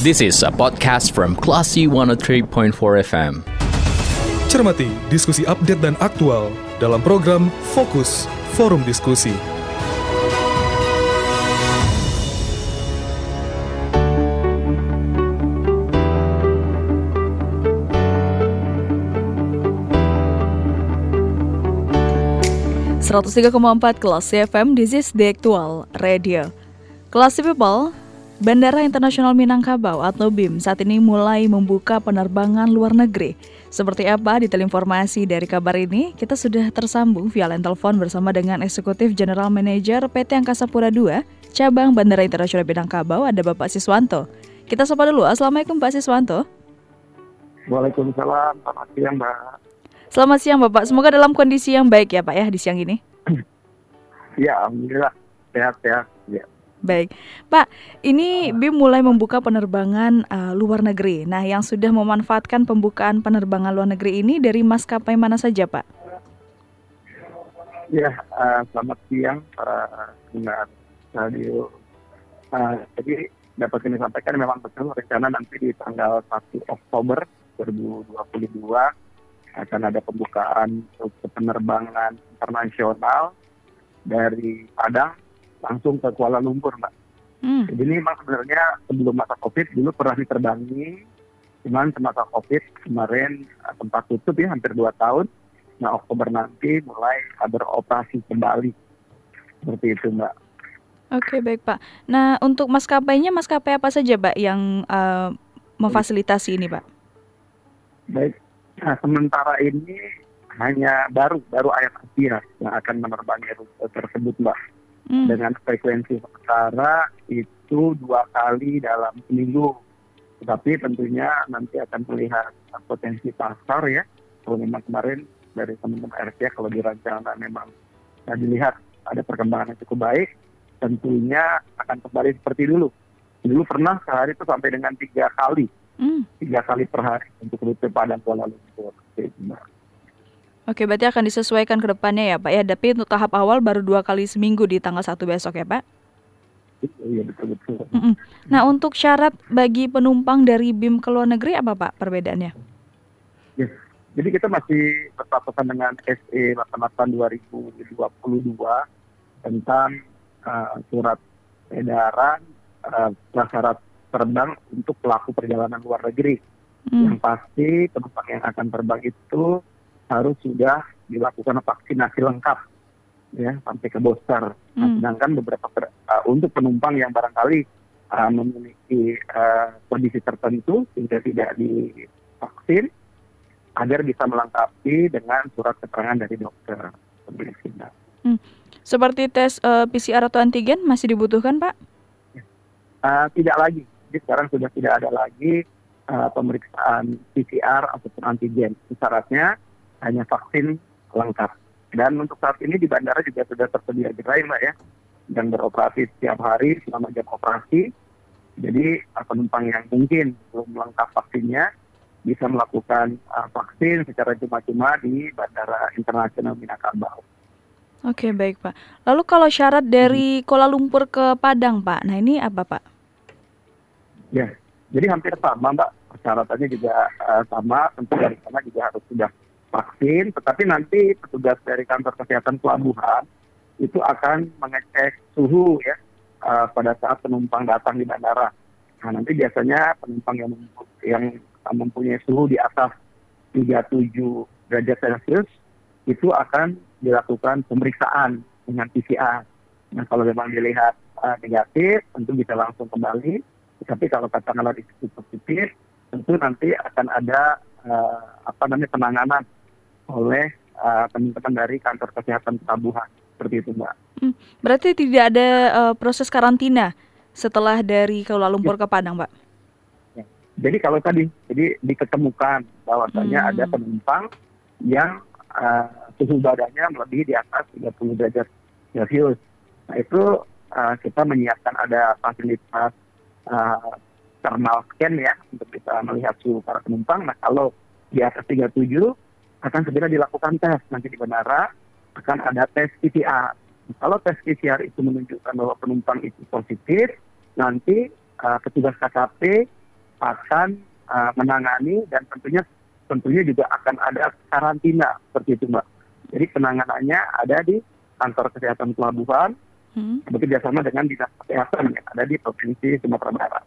This is a podcast from Classy 103.4 FM. Cermati diskusi update dan aktual dalam program Fokus Forum Diskusi. empat kelas FM, this is the actual radio. Kelas People, Bandara Internasional Minangkabau atau BIM saat ini mulai membuka penerbangan luar negeri. Seperti apa detail informasi dari kabar ini? Kita sudah tersambung via line telepon bersama dengan Eksekutif General Manager PT Angkasa Pura II, Cabang Bandara Internasional Minangkabau, ada Bapak Siswanto. Kita sapa dulu. Assalamualaikum Pak Siswanto. Waalaikumsalam. Selamat siang, Mbak. Selamat siang, Bapak. Semoga dalam kondisi yang baik ya, Pak ya di siang ini. Ya, alhamdulillah sehat-sehat. Baik, Pak. Ini BIM mulai membuka penerbangan uh, luar negeri. Nah, yang sudah memanfaatkan pembukaan penerbangan luar negeri ini dari maskapai mana saja, Pak? Ya, uh, selamat siang para pendengar radio. Uh, jadi dapat kami sampaikan memang betul rencana nanti di tanggal 1 Oktober 2022 akan ada pembukaan untuk penerbangan internasional dari Padang langsung ke Kuala Lumpur, Mbak. Hmm. Jadi ini memang sebenarnya sebelum masa COVID dulu pernah diterbangi, cuman semasa COVID kemarin tempat eh, tutup ya hampir dua tahun. Nah Oktober nanti mulai beroperasi kembali seperti itu, Mbak. Oke baik Pak. Nah untuk maskapainya maskapai apa saja, Pak, yang uh, memfasilitasi ini, Pak? Baik. Nah sementara ini hanya baru baru ayat Asia yang akan menerbangi rute tersebut, Mbak hmm. dengan frekuensi sementara itu dua kali dalam seminggu. Tetapi tentunya nanti akan melihat potensi pasar ya. Kalau memang kemarin dari teman-teman RT kalau dirancang memang nah, dilihat ada perkembangan yang cukup baik, tentunya akan kembali seperti dulu. Dulu pernah sehari itu sampai dengan tiga kali, hmm. tiga kali per hari untuk rute Padang Kuala Lumpur. Oke, berarti akan disesuaikan ke depannya ya Pak ya. Tapi untuk tahap awal baru dua kali seminggu di tanggal satu besok ya Pak? Iya betul betul. Mm -mm. Nah untuk syarat bagi penumpang dari BIM ke luar negeri apa Pak perbedaannya? Ya, jadi kita masih berpatokan dengan SE 88 2022 tentang uh, surat edaran uh, prasyarat terbang untuk pelaku perjalanan luar negeri. Hmm. Yang pasti penumpang yang akan terbang itu harus sudah dilakukan vaksinasi lengkap ya sampai ke booster. Nah, hmm. Nah, sedangkan beberapa uh, untuk penumpang yang barangkali uh, memiliki uh, kondisi tertentu sehingga tidak divaksin agar bisa melengkapi dengan surat keterangan dari dokter. Hmm. Seperti tes uh, PCR atau antigen masih dibutuhkan, Pak? Uh, tidak lagi. Jadi sekarang sudah tidak ada lagi uh, pemeriksaan PCR ataupun antigen. Syaratnya hanya vaksin lengkap. Dan untuk saat ini di bandara juga sudah tersedia gerai mbak ya, dan beroperasi setiap hari selama jam operasi. Jadi uh, penumpang yang mungkin belum lengkap vaksinnya bisa melakukan uh, vaksin secara cuma-cuma di Bandara Internasional Minangkabau. Oke baik Pak. Lalu kalau syarat dari hmm. Kuala Lumpur ke Padang Pak, nah ini apa Pak? Ya, jadi hampir sama Mbak. Persyaratannya juga uh, sama, tentu dari sana juga harus sudah vaksin, tetapi nanti petugas dari kantor kesehatan pelabuhan itu akan mengecek suhu ya uh, pada saat penumpang datang di bandara. Nah nanti biasanya penumpang yang yang mempunyai suhu di atas 37 derajat Celcius itu akan dilakukan pemeriksaan dengan PCR. Nah kalau memang dilihat uh, negatif, tentu bisa langsung kembali. Tapi kalau katakanlah di positif, tentu nanti akan ada uh, apa namanya penanganan oleh uh, teman-teman dari kantor kesehatan pelabuhan seperti itu mbak. Hmm, berarti tidak ada uh, proses karantina setelah dari Kuala Lumpur ya. ke Padang, mbak? Ya. Jadi kalau tadi, jadi diketemukan bahwasanya hmm. ada penumpang yang uh, suhu badannya melebihi di atas 30 derajat Celcius. Nah itu uh, kita menyiapkan ada fasilitas uh, thermal scan ya untuk kita melihat suhu para penumpang. Nah kalau di atas 37 akan segera dilakukan tes nanti di bandara akan ada tes PCR. Kalau tes PCR itu menunjukkan bahwa penumpang itu positif, nanti uh, petugas KKP akan uh, menangani dan tentunya tentunya juga akan ada karantina seperti itu mbak. Jadi penanganannya ada di kantor kesehatan pelabuhan hmm. bekerja sama dengan dinas kesehatan yang ada di provinsi Sumatera Barat.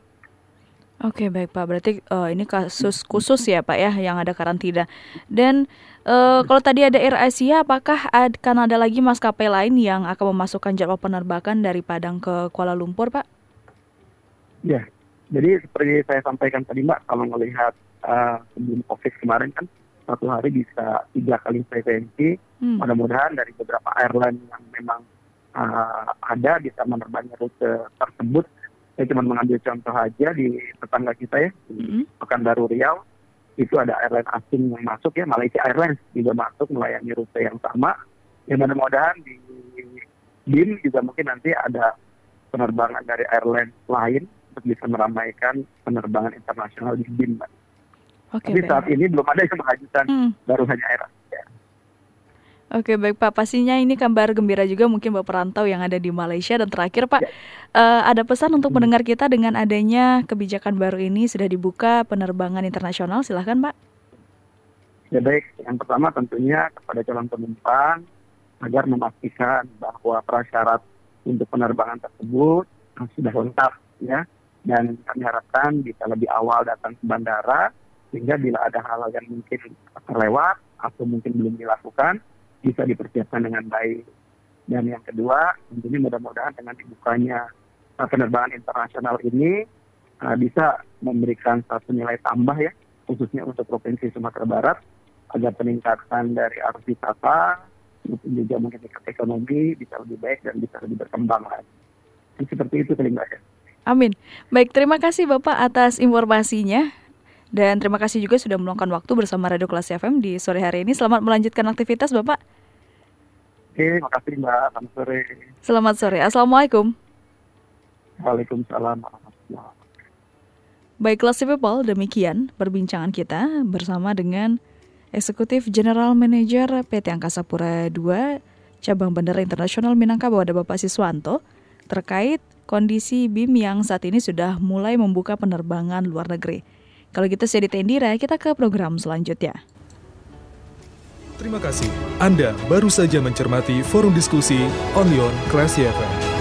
Oke baik Pak, berarti uh, ini kasus khusus ya Pak ya yang ada karantina. Dan uh, kalau tadi ada Air Asia, apakah akan ada lagi maskapai lain yang akan memasukkan jadwal penerbangan dari Padang ke Kuala Lumpur Pak? Ya, jadi seperti saya sampaikan tadi Mbak, kalau melihat uh, sebelum COVID kemarin kan satu hari bisa tiga kali frekuensi. Hmm. Mudah-mudahan dari beberapa airline yang memang uh, ada bisa menerbangi rute tersebut saya cuma mengambil contoh aja di tetangga kita ya di mm-hmm. Pekanbaru Riau itu ada airline asing yang masuk ya Malaysia Airlines juga masuk melayani rute yang sama yang mudah-mudahan di BIM juga mungkin nanti ada penerbangan dari airline lain untuk bisa meramaikan penerbangan internasional di BIM. Oke, Tapi saat ini belum ada yang mengajukan hmm. baru hanya Air Oke baik Pak, pastinya ini kabar gembira juga mungkin buat perantau yang ada di Malaysia dan terakhir Pak, ya. uh, ada pesan untuk hmm. mendengar kita dengan adanya kebijakan baru ini sudah dibuka penerbangan internasional, silahkan Pak. Ya baik, yang pertama tentunya kepada calon penumpang agar memastikan bahwa prasyarat untuk penerbangan tersebut sudah lengkap ya dan kami harapkan bisa lebih awal datang ke bandara sehingga bila ada hal-hal yang mungkin terlewat atau mungkin belum dilakukan bisa dipersiapkan dengan baik. Dan yang kedua, tentunya mudah-mudahan dengan dibukanya uh, penerbangan internasional ini uh, bisa memberikan satu nilai tambah ya, khususnya untuk Provinsi Sumatera Barat, agar peningkatan dari arus wisata, juga mungkin ekonomi bisa lebih baik dan bisa lebih berkembang lagi. Seperti itu paling ya. Amin. Baik, terima kasih Bapak atas informasinya. Dan terima kasih juga sudah meluangkan waktu bersama Radio Kelas FM di sore hari ini. Selamat melanjutkan aktivitas Bapak. Oke, makasih Mbak. Selamat sore. Selamat sore. Assalamualaikum. Waalaikumsalam Baiklah si people, demikian perbincangan kita bersama dengan Eksekutif General Manager PT Angkasa Pura II Cabang Bandara Internasional Minangkabau ada Bapak Siswanto terkait kondisi BIM yang saat ini sudah mulai membuka penerbangan luar negeri. Kalau gitu saya Tendira, kita ke program selanjutnya. Terima kasih. Anda baru saja mencermati forum diskusi Onlyon Classy FM.